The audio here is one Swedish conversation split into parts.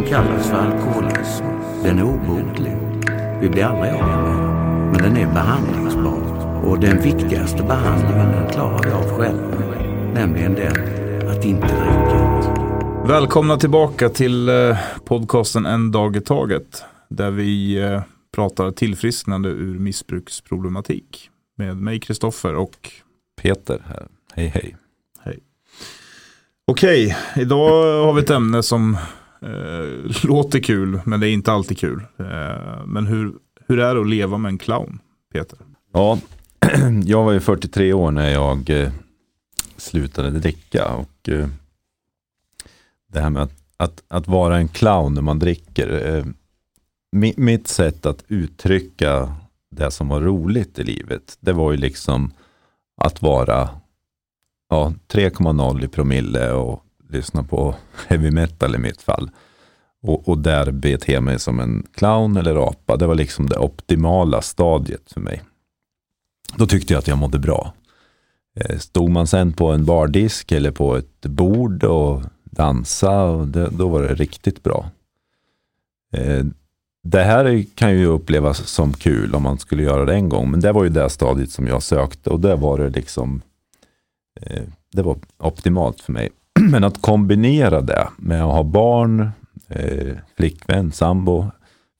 som kallas för alkoholism, den är obotlig. Vi blir aldrig av med den, men den är behandlingsbar. Och den viktigaste behandlingen den klarar vi av själva, nämligen den att inte dricka. Välkomna tillbaka till eh, podcasten En dag i taget. Där vi eh, pratar tillfrisknande ur missbruksproblematik. Med mig Kristoffer och Peter här. Hej hej. Okej, idag har vi ett ämne som eh, låter kul men det är inte alltid kul. Eh, men hur, hur är det att leva med en clown, Peter? Ja, jag var ju 43 år när jag eh, slutade dricka. Och eh, det här med att, att, att, vara en clown när man dricker. Eh, mi, mitt sätt att uttrycka det som var roligt i livet, det var ju liksom att vara ja, 3,0 i promille och lyssna på heavy metal i mitt fall. Och, och där bete mig som en clown eller apa. Det var liksom det optimala stadiet för mig. Då tyckte jag att jag mådde bra. Eh, stod man sen på en bardisk eller på ett bord och dansa, och det, då var det riktigt bra. Eh, det här kan ju upplevas som kul om man skulle göra det en gång, men det var ju det stadiet som jag sökte och det var det liksom eh, det var optimalt för mig. Men att kombinera det med att ha barn, eh, flickvän, sambo,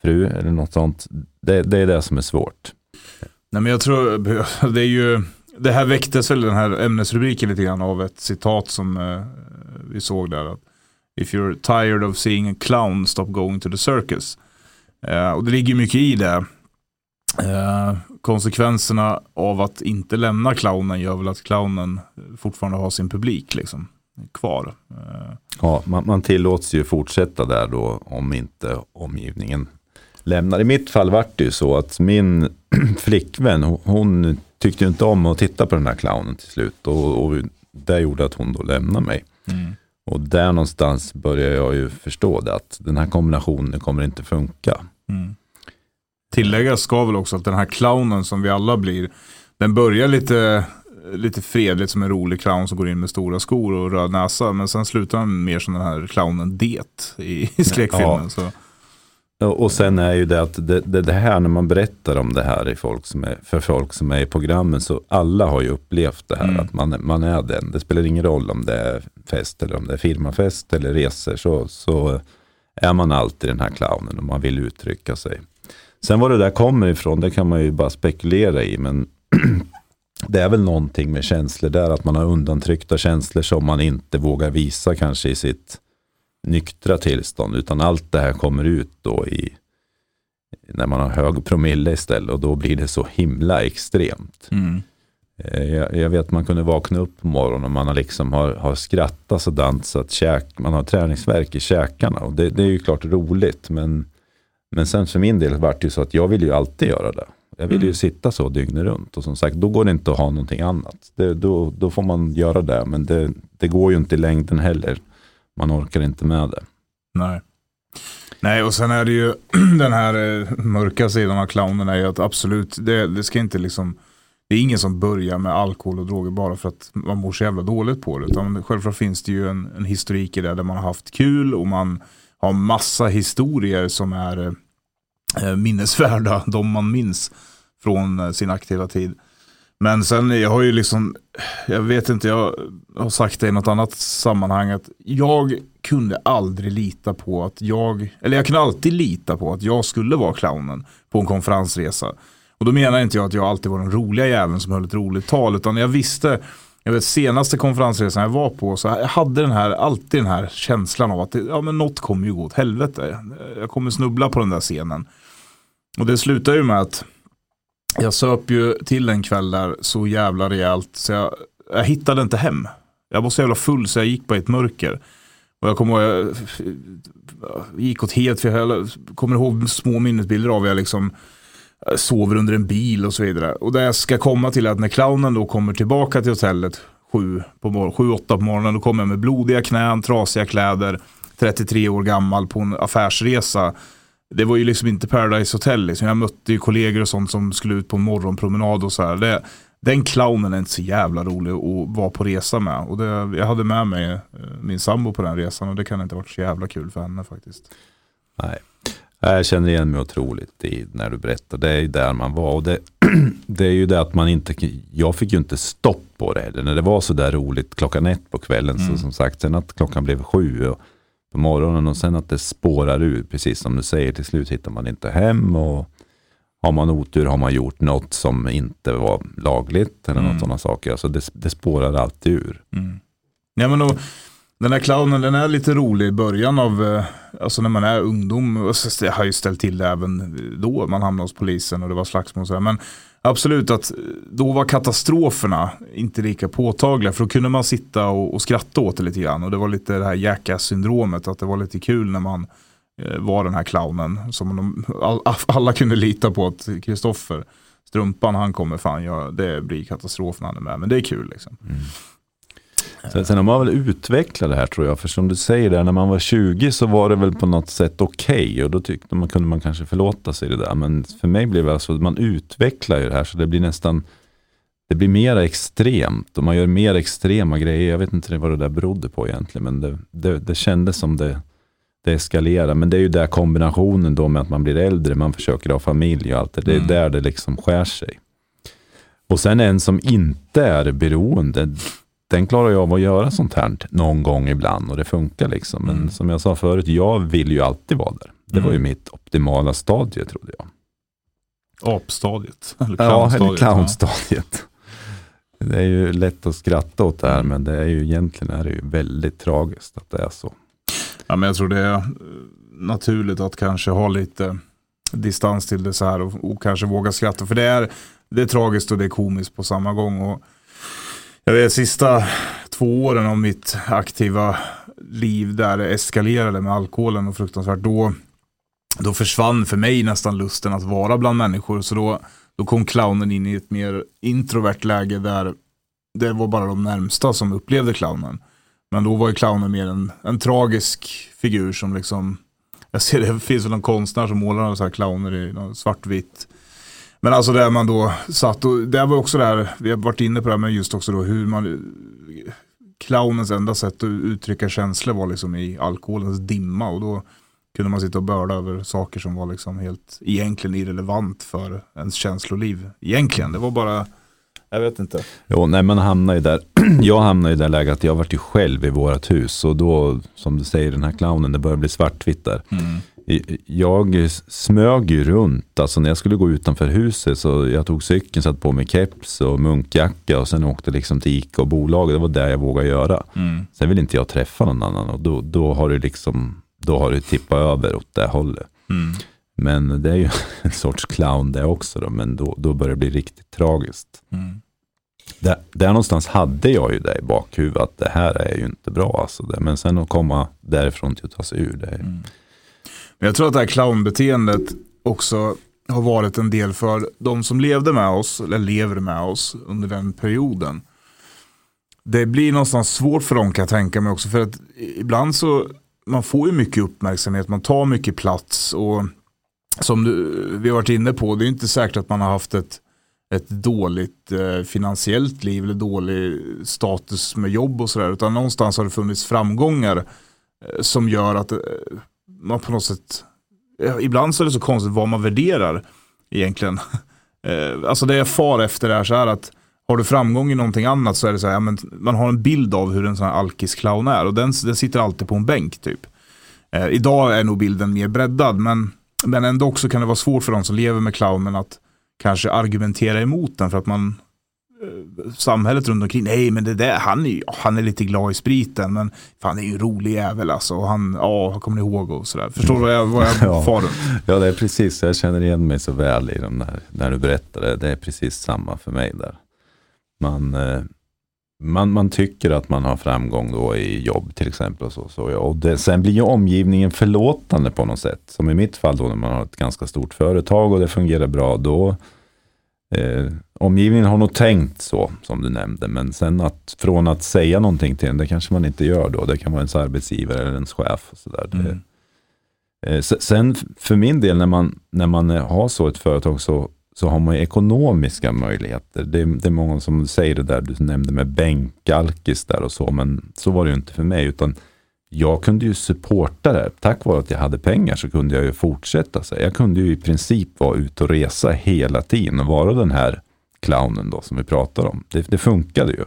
fru eller något sånt, det, det är det som är svårt. Nej, men jag tror, det är ju, det här väcktes väl den här ämnesrubriken lite grann av ett citat som eh, vi såg där. Att, If you're tired of seeing a clown, stop going to the circus. Eh, och det ligger mycket i det. Eh, konsekvenserna av att inte lämna clownen gör väl att clownen fortfarande har sin publik liksom, kvar. Ja, man, man tillåts ju fortsätta där då om inte omgivningen lämnar. I mitt fall var det ju så att min flickvän, hon tyckte inte om att titta på den här clownen till slut. Och, och det gjorde att hon då lämnade mig. Mm. Och där någonstans började jag ju förstå det, att den här kombinationen kommer inte funka. Mm. Tilläggas ska väl också att den här clownen som vi alla blir, den börjar lite, lite fredligt som en rolig clown som går in med stora skor och röd näsa. Men sen slutar den mer som den här clownen Det i, i skräckfilmen. Ja. Så. Och sen är ju det att det, det, det, här när man berättar om det här i folk som är, för folk som är i programmen så alla har ju upplevt det här mm. att man, man är den. Det spelar ingen roll om det är fest eller om det är firmafest eller resor så, så är man alltid den här clownen och man vill uttrycka sig. Sen var det där kommer ifrån det kan man ju bara spekulera i men det är väl någonting med känslor där att man har undantryckta känslor som man inte vågar visa kanske i sitt nyktra tillstånd, utan allt det här kommer ut då i när man har hög promille istället och då blir det så himla extremt. Mm. Eh, jag, jag, vet man kunde vakna upp på morgonen och man har, liksom har, har skrattat så att käk, man har träningsverk i käkarna. Och det, det, är ju klart roligt men, men sen för min del var det ju så att jag vill ju alltid göra det. Jag vill ju mm. sitta så dygnet runt och som sagt då går det inte att ha någonting annat. Det, då, då får man göra det men det, det går ju inte i längden heller man orkar inte med det. Nej. Nej, och sen är det ju den här eh, mörka sidan av clownen är ju att absolut, det, det ska inte liksom, det är ingen som börjar med alkohol och droger bara för att man mår så jävla dåligt på det. Utan självklart finns det ju en, en historik i det där man har haft kul och man har massa historier som är eh, minnesvärda, de man minns från eh, sin aktiva tid. Men sen, jag har ju liksom, jag vet inte, jag har sagt det i något annat sammanhang att jag kunde aldrig lita på att jag, eller jag kunde alltid lita på att jag skulle vara clownen på en konferensresa. Och då menar inte jag att jag alltid var den roliga jäveln som höll ett roligt tal, utan jag visste, jag vet senaste konferensresan jag var på, så jag hade den här, alltid den här känslan av att ja, men något kommer ju gå åt helvete. Jag kommer snubbla på den där scenen. Och det slutar ju med att jag söp ju till en kväll där så jävla rejält så jag, jag hittade inte hem. Jag var så jävla full så jag gick på ett mörker. Och jag kommer ihåg, jag gick åt helt, för jag kommer ihåg små minnesbilder av jag liksom eh, sover under en bil och så vidare. Och det jag ska komma till är att när clownen då kommer tillbaka till hotellet sju, på morgon, sju åtta på morgonen, då kommer jag med blodiga knän, trasiga kläder, 33 år gammal på en affärsresa det var ju liksom inte Paradise Hotel. Liksom. Jag mötte ju kollegor och sånt som skulle ut på en morgonpromenad och så här. Det, den clownen är inte så jävla rolig att vara på resa med. Och det, jag hade med mig eh, min sambo på den resan och det kan inte ha varit så jävla kul för henne faktiskt. Nej. Jag känner igen mig otroligt i när du berättar. Det är ju där man var. Och det, det är ju det att man inte, jag fick ju inte stopp på det heller. När det var så där roligt klockan ett på kvällen. Mm. Så som sagt, sen att klockan blev sju och på morgonen och sen att det spårar ur. Precis som du säger, till slut hittar man inte hem. och har man otur har man gjort något som inte var lagligt eller mm. något sådana saker. Alltså det, det spårar alltid ur. Mm. Ja, men då, den här clownen den är lite rolig i början av, eh, alltså när man är ungdom. Jag har ju ställt till det även då man hamnade hos polisen och det var slagsmål och sådär. Men absolut att då var katastroferna inte lika påtagliga. För då kunde man sitta och, och skratta åt det lite grann. Och det var lite det här jackass-syndromet. Att det var lite kul när man eh, var den här clownen. Som de, all, alla kunde lita på att Kristoffer Strumpan han kommer fan, ja, det blir katastrof när han är med. Men det är kul liksom. Mm. Sen, sen har man väl utvecklat det här tror jag. För som du säger där, när man var 20 så var det väl på något sätt okej. Okay, och då tyckte man, kunde man kanske förlåta sig det där. Men för mig blev det alltså, man utvecklar ju det här så det blir nästan, det blir mer extremt. Och man gör mer extrema grejer. Jag vet inte vad det där berodde på egentligen. Men det, det, det kändes som det, det eskalerar. Men det är ju där kombinationen då med att man blir äldre, man försöker ha familj och allt det. Det är mm. där det liksom skär sig. Och sen en som inte är beroende, den klarar jag av att göra sånt här någon gång ibland och det funkar liksom. Men mm. som jag sa förut, jag vill ju alltid vara där. Det mm. var ju mm. mitt optimala stadie trodde jag. Apstadiet? Eller ja, eller clownstadiet. Det är ju lätt att skratta åt det här, men det är ju egentligen är det ju väldigt tragiskt att det är så. Ja, men jag tror det är eh, naturligt att kanske ha lite distans till det så här och, och kanske våga skratta. För det är, det är tragiskt och det är komiskt på samma gång. Och jag vet, sista två åren av mitt aktiva liv där det eskalerade med alkoholen och fruktansvärt, då, då försvann för mig nästan lusten att vara bland människor. Så då, då kom clownen in i ett mer introvert läge där det var bara de närmsta som upplevde clownen. Men då var ju clownen mer en, en tragisk figur som liksom, jag ser det, finns väl någon konstnär som målar så här clowner i svartvitt men alltså där man då satt och det var också där, vi har varit inne på det här med just också då hur man Clownens enda sätt att uttrycka känslor var liksom i alkoholens dimma och då kunde man sitta och börda över saker som var liksom helt egentligen irrelevant för ens känsloliv. Egentligen, det var bara jag vet inte. Jo, nej, man hamnar ju där. Jag hamnar i det läget att jag varit ju själv i vårat hus och då, som du säger, den här clownen, det börjar bli svartvitt där. Mm jag smög ju runt. Alltså när jag skulle gå utanför huset så jag tog cykeln, satt på mig keps och munkjacka och sen åkte liksom till Ica och bolaget. Det var det jag vågade göra. Mm. Sen vill inte jag träffa någon annan och då, då har det liksom, då har det tippat över åt det hållet. Mm. Men det är ju en sorts clown det också då, men då, då börjar det bli riktigt tragiskt. Mm. Där, där någonstans hade jag ju det i bakhuvudet, att det här är ju inte bra. Alltså det. Men sen att komma därifrån till att ta sig ur det. Mm. Men jag tror att det här clownbeteendet också har varit en del för de som levde med oss, eller lever med oss under den perioden. Det blir någonstans svårt för dem kan jag tänka mig också. För att ibland så, man får ju mycket uppmärksamhet, man tar mycket plats. Och som du, vi har varit inne på, det är inte säkert att man har haft ett, ett dåligt eh, finansiellt liv eller dålig status med jobb och sådär. Utan någonstans har det funnits framgångar eh, som gör att eh, man på något sätt, eh, ibland så är det så konstigt vad man värderar egentligen. Eh, alltså det jag far efter är så här att har du framgång i någonting annat så är det så här, ja, men man har en bild av hur en sån här alkis-clown är och den, den sitter alltid på en bänk typ. Eh, idag är nog bilden mer breddad men, men ändå också kan det vara svårt för de som lever med clownen att kanske argumentera emot den för att man samhället runt omkring. Nej, men det där, han är, han är lite glad i spriten, men det är ju en rolig jävel alltså. Och han, ja, kommer ni ihåg och sådär. Förstår du vad jag, vad jag ja. far Ja, det är precis, jag känner igen mig så väl i de där, när du berättar det. Det är precis samma för mig där. Man, eh, man, man tycker att man har framgång då i jobb till exempel. Och så, så, och det, sen blir ju omgivningen förlåtande på något sätt. Som i mitt fall då när man har ett ganska stort företag och det fungerar bra. Då Eh, omgivningen har nog tänkt så, som du nämnde, men sen att från att säga någonting till en, det kanske man inte gör då. Det kan vara ens arbetsgivare eller ens chef. Och så. Mm. Eh, sen för min del, när man, när man har så ett företag, så så har man ju ekonomiska möjligheter. Det, det är många som säger det där du nämnde med bänkalkis där och så, men så var det ju inte för mig, utan jag kunde ju supporta det. Tack vare att jag hade pengar så kunde jag ju fortsätta. Så jag kunde ju i princip vara ute och resa hela tiden och vara den här clownen då som vi pratar om. Det, det funkade ju.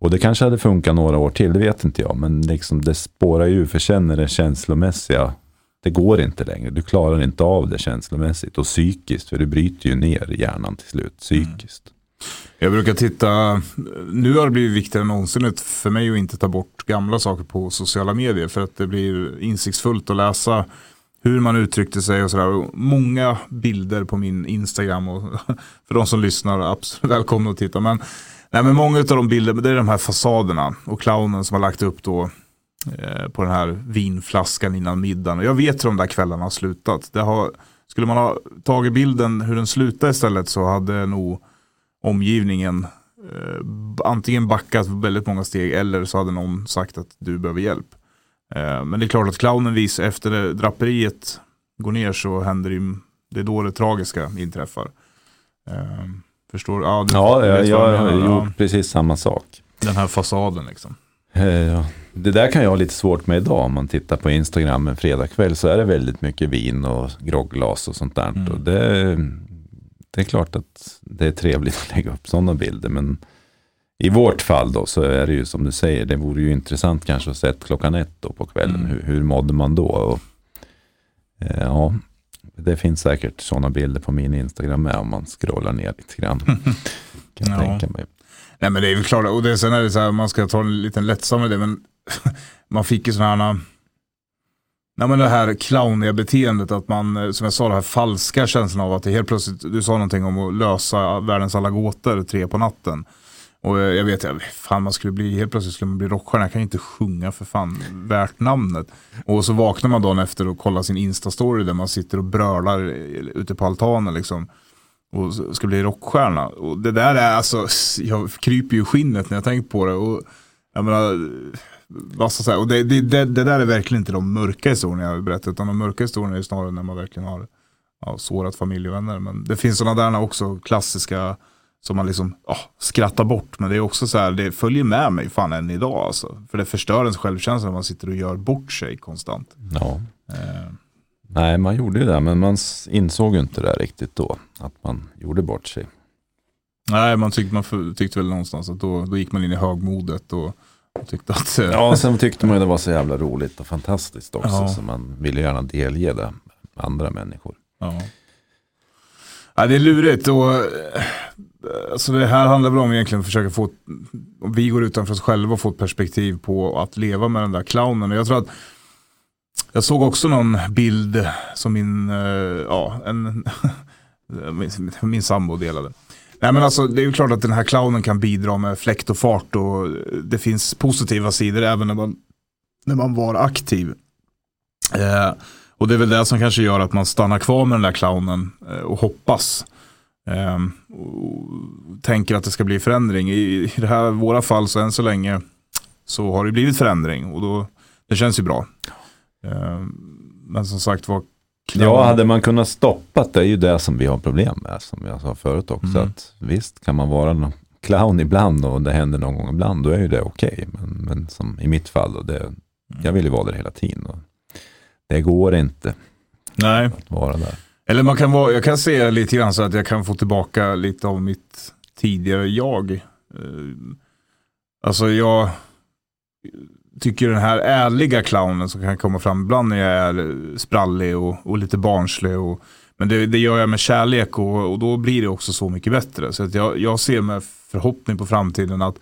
Och det kanske hade funkat några år till, det vet inte jag. Men liksom det spårar ju för känner det känslomässiga. Det går inte längre. Du klarar inte av det känslomässigt och psykiskt. För det bryter ju ner hjärnan till slut, psykiskt. Mm. Jag brukar titta, nu har det blivit viktigare än någonsin för mig att inte ta bort gamla saker på sociala medier. För att det blir insiktsfullt att läsa hur man uttryckte sig och sådär. Många bilder på min Instagram och för de som lyssnar, absolut välkomna att titta. Men, nej, men många av de bilderna, det är de här fasaderna och clownen som har lagt upp då eh, på den här vinflaskan innan middagen. Och jag vet hur de där kvällarna har slutat. Det har, skulle man ha tagit bilden hur den slutade istället så hade nog omgivningen eh, antingen backat väldigt många steg eller så hade någon sagt att du behöver hjälp. Eh, men det är klart att clownen visar efter draperiet går ner så händer det, det är då det tragiska inträffar. Eh, förstår du? Ja, ja jag, jag har gjort precis samma sak. Den här fasaden liksom. Eh, ja. Det där kan jag ha lite svårt med idag. Om man tittar på Instagram en fredagkväll så är det väldigt mycket vin och grogglas och sånt där. Mm. Och det, det är klart att det är trevligt att lägga upp sådana bilder. Men i vårt fall då så är det ju som du säger, det vore ju intressant kanske att se klockan ett då på kvällen. Mm. Hur, hur mådde man då? Och, eh, ja, det finns säkert sådana bilder på min Instagram med om man scrollar ner lite grann. kan ja. tänka mig. Nej men det är väl klart, och det, sen är det så här, man ska ta en liten lättsammare det, men man fick ju sådana här Nej men det här clowniga beteendet, att man, eh, som jag sa, det här falska känslan av att det helt plötsligt, du sa någonting om att lösa världens alla gåtor tre på natten. Och eh, jag vet, fan man skulle bli, helt plötsligt skulle man bli rockstjärna, jag kan inte sjunga för fan, värt namnet. Och så vaknar man dagen efter och kollar sin instastory där man sitter och brölar eh, ute på altanen liksom. Och ska bli rockstjärna. Och det där är alltså, jag kryper ju skinnet när jag tänker på det. Och jag menar, massa så här. Och det, det, det, det, där är verkligen inte de mörka historierna jag berättar, utan de mörka historierna är snarare när man verkligen har ja, sårat familj och vänner. Men det finns sådana där också klassiska som man liksom oh, skrattar bort. Men det är också så här, det följer med mig fan än idag alltså. För det förstör ens självkänsla när man sitter och gör bort sig konstant. Ja. Eh. Nej, man gjorde ju det, men man insåg ju inte det riktigt då, att man gjorde bort sig. Nej, man tyckte, man tyckte väl någonstans att då, då gick man in i högmodet och tyckte att... Eh, ja, sen tyckte man ju det var så jävla roligt och fantastiskt också, ja. så man ville gärna delge det andra människor. Ja. ja, det är lurigt och alltså det här handlar väl om egentligen att försöka få, om vi går utanför oss själva och får ett perspektiv på att leva med den där clownen. Och jag tror att jag såg också någon bild som min, eh, ja, en, min, min sambo delade. Nej men alltså det är ju klart att den här clownen kan bidra med fläkt och fart och eh, det finns positiva sidor även när man, när man var aktiv. Eh, och det är väl det som kanske gör att man stannar kvar med den där clownen eh, och hoppas. Eh, och tänker att det ska bli förändring. I, I det här våra fall så än så länge så har det blivit förändring och då, det känns ju bra. Eh, men som sagt var Ja, hade man kunnat stoppa det är ju det som vi har problem med, som jag sa förut också. Mm. Att visst kan man vara någon clown ibland och det händer någon gång ibland, då är ju det okej. Okay. Men, men som i mitt fall, och det, mm. jag vill ju vara där hela tiden. Det går inte Nej. att vara där. Eller man kan vara, jag kan se lite grann så att jag kan få tillbaka lite av mitt tidigare jag. Eh, alltså jag tycker den här ärliga clownen som kan komma fram ibland när jag är sprallig och, och lite barnslig. Och, men det, det, gör jag med kärlek och, och då blir det också så mycket bättre. Så att jag, jag ser med förhoppning på framtiden att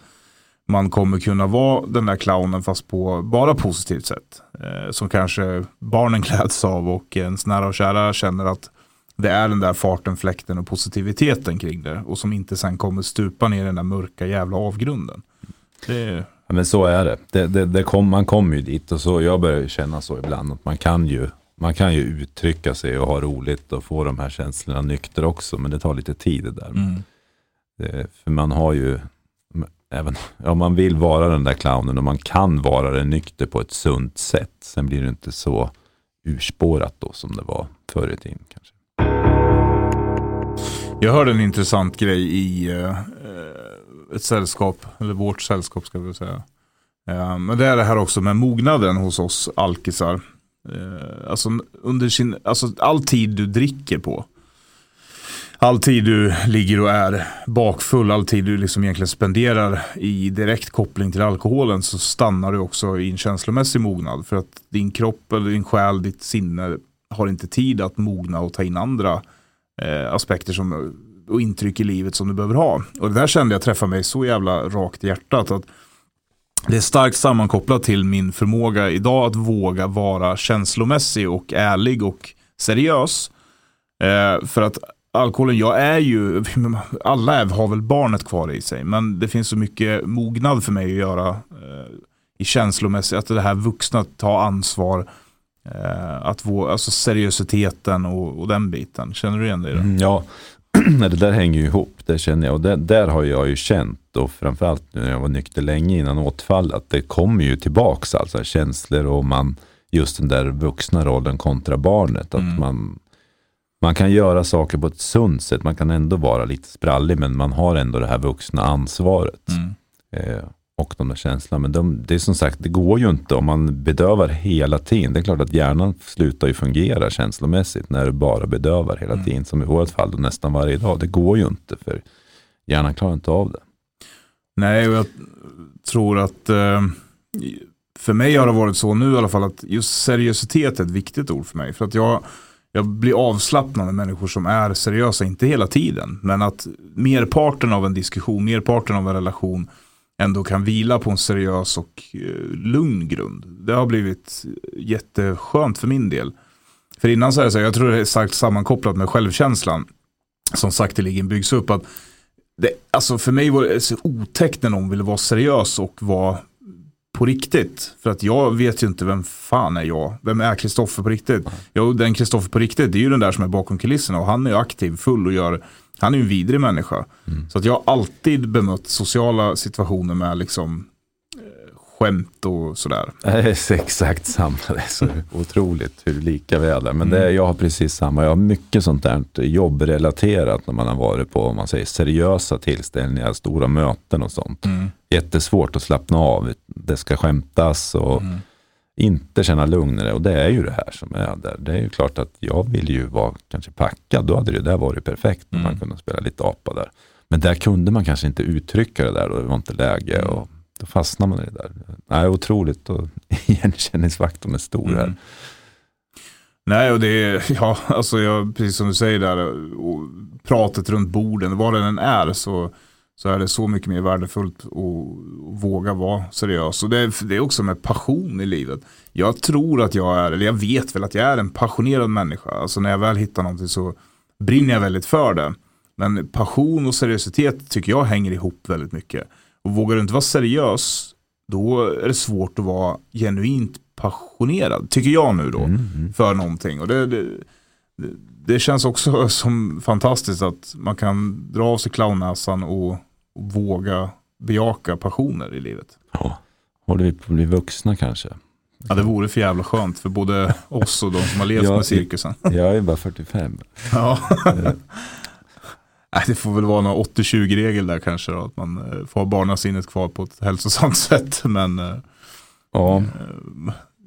man kommer kunna vara den där clownen fast på bara positivt sätt. Eh, som kanske barnen gläds av och ens nära och kära känner att det är den där farten, fläkten och positiviteten kring det. Och som inte sen kommer stupa ner i den där mörka jävla avgrunden. Det, Ja, men så är det. det, det, det kom, man kommer ju dit och så, jag börjar känna så ibland att man kan ju man kan ju uttrycka sig och ha roligt och få de här känslorna nykter också, men det tar lite tid det där. Mm. Det, för man har ju, även om man vill vara den där clownen och man kan vara det nykter på ett sunt sätt, sen blir det inte så urspårat då som det var förr i tiden kanske. Jag hörde en intressant grej i uh, ett sällskap, eller vårt sällskap ska vi säga. Eh, men det är det här också med mognaden hos oss alkisar. Eh, alltså under sin, alltså all tid du dricker på. All tid du ligger och är bakfull, all tid du liksom egentligen spenderar i direkt koppling till alkoholen så stannar du också i en känslomässig mognad. För att din kropp, eller din själ, ditt sinne har inte tid att mogna och ta in andra eh, aspekter som, och intryck i livet som du behöver ha. Och det där kände jag träffa mig så jävla rakt i hjärtat. att det är starkt sammankopplat till min förmåga idag att våga vara känslomässig och ärlig och seriös. Eh, för att alkoholen, jag är ju, alla är, har väl barnet kvar i sig, men det finns så mycket mognad för mig att göra eh, i känslomässigt, att det här vuxna ta ansvar, eh, att vå, alltså seriositeten och, och, den biten. Känner du igen det? Mm, ja, det där hänger ju ihop, det känner jag. Och det, där har jag ju känt, och framförallt nu när jag var nykter länge innan återfall, att det kommer ju tillbaks, alltså känslor och man, just den där vuxna rollen kontra barnet. Att mm. man man kan göra saker på ett sunt sätt. Man kan ändå vara lite sprallig, men man har ändå det här vuxna ansvaret. Mm. Eh, och de där känslorna. Men de, det är som sagt, det går ju inte om man bedövar hela tiden. Det är klart att hjärnan slutar ju fungera känslomässigt när du bara bedövar hela mm. tiden. Som i vårt fall nästan varje dag. Det går ju inte för hjärnan klarar inte av det. Nej, och jag tror att eh, för mig har det varit så nu i alla fall att just seriositet är ett viktigt ord för mig. För att jag jag blir avslappnad med människor som är seriösa, inte hela tiden, men att merparten av en diskussion, merparten av en relation ändå kan vila på en seriös och eh, lugn grund. Det har blivit jätteskönt för min del. För innan så är det så, jag tror det är starkt sammankopplat med självkänslan som sakteligen byggs upp. att det, alltså för mig var det så otäckt när någon ville vara seriös och vara på riktigt. För att jag vet ju inte vem fan är jag. Vem är Kristoffer på riktigt? Jo, den Kristoffer på riktigt, det är ju den där som är bakom kulisserna. Och han är ju aktiv, full och gör, han är ju en vidrig människa. Mm. Så att jag har alltid bemött sociala situationer med liksom skämt och sådär. Det är exakt samma, det är så otroligt hur lika vi är där. Men det, mm. jag har precis samma, jag har mycket sånt där jobbrelaterat när man har varit på om man säger, seriösa tillställningar, stora möten och sånt. Mm. Jättesvårt att slappna av, det ska skämtas och mm. Inte känna lugn i det. Och det är ju det här som är där. Det är ju klart att jag vill ju vara kanske packad, då hade det där varit perfekt. Mm. Man kunde spela lite apa där. Men där kunde man kanske inte uttrycka det där och det var inte läge. Mm. Och då fastnar man i det där. Nej, otroligt och igenkänningsfaktorn är stor här. Mm. Nej, och det är, ja, alltså jag, precis som du säger där, pratet runt borden, vad det än är så, så är det så mycket mer värdefullt att våga vara seriös. Och det är, det är också med passion i livet. Jag tror att jag är, eller jag vet väl att jag är en passionerad människa. Alltså när jag väl hittar någonting så brinner jag väldigt för det. Men passion och seriositet tycker jag hänger ihop väldigt mycket. Och vågar du inte vara seriös, då är det svårt att vara genuint passionerad, tycker jag nu då, mm, mm. för någonting. Och det, det, det, känns också som fantastiskt att man kan dra av sig clownnäsan och, och våga bejaka passioner i livet. Ja, håller vi på att bli vuxna kanske? Ja, det vore för jävla skönt för både oss och de som har levt med cirkusen. Jag är bara 45. Ja. Nej, det får väl vara någon 80-20-regel där kanske. Då, att man eh, får ha barnasinnet kvar på ett hälsosamt sätt. Men eh, ja.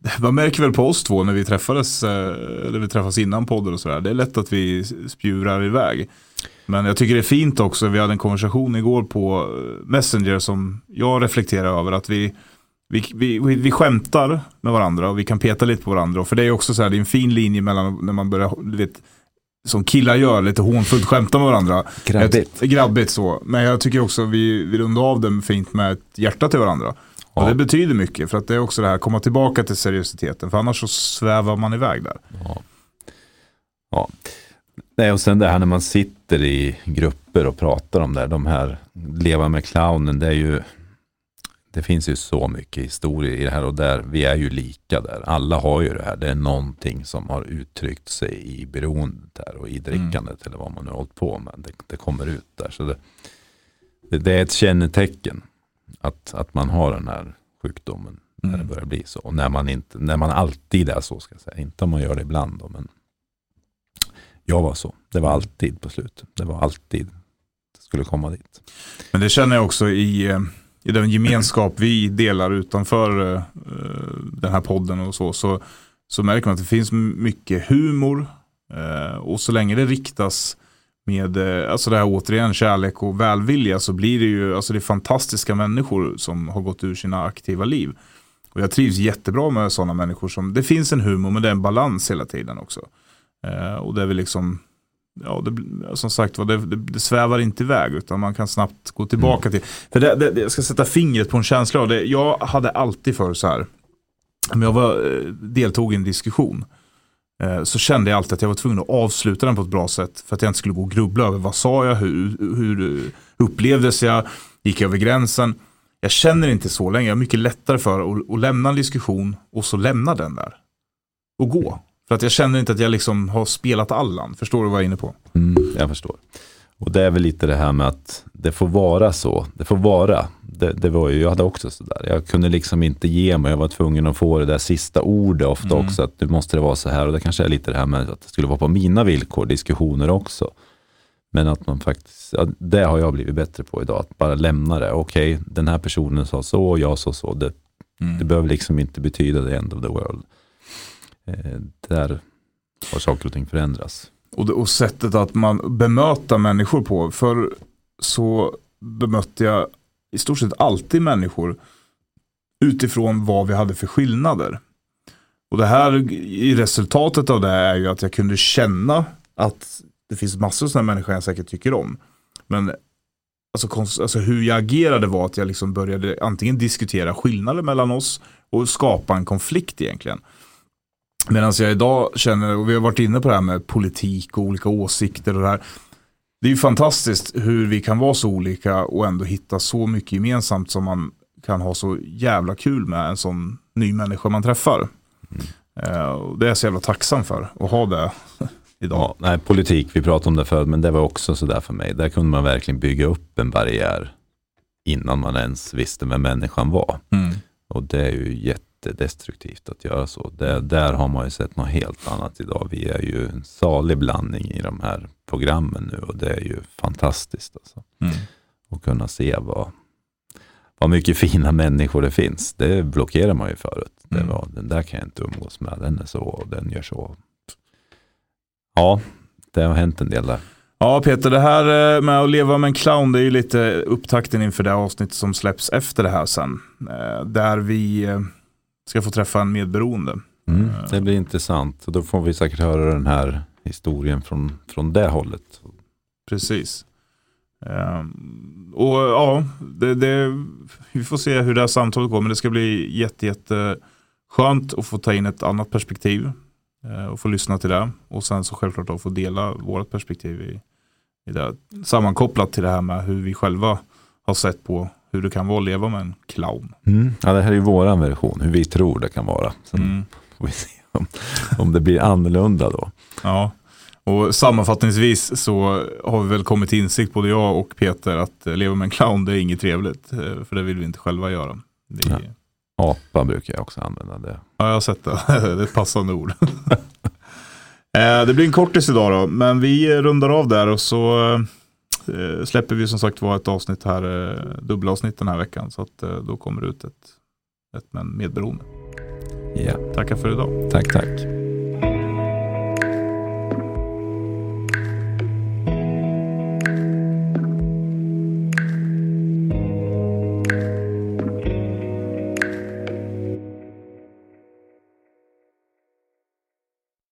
Eh, man märker väl på oss två när vi träffades, eller vi träffas innan podden och sådär. Det är lätt att vi spjurar iväg. Men jag tycker det är fint också, vi hade en konversation igår på Messenger som jag reflekterar över. Att vi, vi, vi, vi skämtar med varandra och vi kan peta lite på varandra. För det är också så här, det är en fin linje mellan när man börjar, du vet, som killar gör, lite hånfullt skämta med varandra. Grabbigt. Ett, grabbigt så. Men jag tycker också vi, vi rundar av det fint med ett hjärta till varandra. Ja. Och det betyder mycket för att det är också det här, komma tillbaka till seriositeten. För annars så svävar man iväg där. Ja. ja. Nej, och sen det här när man sitter i grupper och pratar om det, de här leva med clownen, det är ju det finns ju så mycket historia i det här och där. Vi är ju lika där. Alla har ju det här. Det är någonting som har uttryckt sig i beroendet här och i drickandet mm. eller vad man nu har hållit på med. Det, det kommer ut där. Så det, det, är ett kännetecken att, att man har den här sjukdomen när mm. det börjar bli så. Och när man, inte, när man alltid är så, ska jag säga. Inte om man gör det ibland. Då, men Jag var så. Det var alltid på slutet. Det var alltid det skulle komma dit. Men det känner jag också i, eh, i den gemenskap vi delar utanför uh, den här podden och så, så, så märker man att det finns mycket humor uh, och så länge det riktas med uh, alltså det här återigen kärlek och välvilja så blir det ju alltså det är fantastiska människor som har gått ur sina aktiva liv. Och jag trivs jättebra med sådana människor som, det finns en humor men det är en balans hela tiden också. och det är väl liksom ja, det, som sagt det, det, det, svävar inte iväg utan man kan snabbt gå tillbaka mm. till. För det, det, jag ska sätta fingret på en känsla av det. Jag hade alltid för så här, om jag var, eh, deltog i en diskussion eh, Eh, så kände jag alltid att jag var tvungen att avsluta den på ett bra sätt för att jag inte skulle gå och grubbla över vad sa jag, hur, hur upplevdes jag, gick jag över gränsen. Jag känner inte så länge, jag är mycket lättare för att, att lämna en diskussion och så lämna den där. Och gå. För att jag känner inte att jag liksom har spelat Allan. Förstår du vad jag är inne på? Mm, jag förstår. Och det är väl lite det här med att det får vara så. Det får vara. Det, det var ju, jag hade också sådär. Jag kunde liksom inte ge mig. Jag var tvungen att få det där sista ordet ofta mm. också. Att nu måste det vara så här. Och det kanske är lite det här med att det skulle vara på mina villkor, diskussioner också. Men att man faktiskt, ja, det har jag blivit bättre på idag. Att bara lämna det. Okej, okay, den här personen sa så och jag sa så. Det, mm. det behöver liksom inte betyda the end of the world. Eh, där har saker och ting förändras. Och, det, och sättet att man bemöter människor på. För så bemötte jag i stort sett alltid människor utifrån vad vi hade för skillnader. Och det här i resultatet av det är ju att jag kunde känna att det finns massor av sådana människor jag säkert tycker om. Men alltså, alltså hur jag agerade var att jag liksom började antingen diskutera skillnader mellan oss och skapa en konflikt egentligen. Medan jag idag känner, och vi har varit inne på det här med politik och olika åsikter och det här. Det är ju fantastiskt hur vi kan vara så olika och ändå hitta så mycket gemensamt som man kan ha så jävla kul med en sån ny människa man träffar. Mm. Uh, det är jag så jävla tacksam för att ha det idag. Ja, nej, politik, vi pratade om det förut, men det var också sådär för mig. Där kunde man verkligen bygga upp en barriär innan man ens visste vem människan var. Mm. Och det är ju jätte jättedestruktivt att göra så. Det, där har man ju sett något helt annat idag. Vi är ju en salig blandning i de här programmen nu och det är ju fantastiskt. Alltså. Mm. Att kunna se vad, vad mycket fina människor det finns. Det blockerar man ju förut. Mm. Det var, den där kan jag inte umgås med, den är så och den gör så. Ja, det har hänt en del där. Ja Peter, det här eh, med att leva med en clown det är ju lite upptakten inför det avsnitt som släpps efter det här sen. Eh, där vi eh, ska få träffa en medberoende. Mm, det blir intressant. Då får vi säkert höra den här historien från, från det hållet. Precis. Um, och ja, det, det, vi får se hur det här samtalet går. Men det ska bli jätte, jätte skönt att få ta in ett annat perspektiv. Uh, och få lyssna till det. Och sen så självklart att få dela vårt perspektiv i, i det. Sammankopplat till det här med hur vi själva har sett på hur det kan vara att leva med en clown. Mm. Ja, det här är ju våran version, hur vi tror det kan vara. Sen mm. får vi se om, om det blir annorlunda då. Ja, och sammanfattningsvis så har vi väl kommit till insikt, både jag och Peter, att leva med en clown det är inget trevligt. Eh, för det vill vi inte själva göra. Det är... ja. Apa brukar jag också använda. Det. Ja, jag har sett det. det är ett passande ord. Eh, det blir en kortis idag då, men vi rundar av där och så eh, släpper vi som sagt var ett avsnitt här, eh, dubbelavsnitt den här veckan. Så att eh, då kommer det ut ett, ett medberoende. Ja. Tackar för idag. Tack, tack.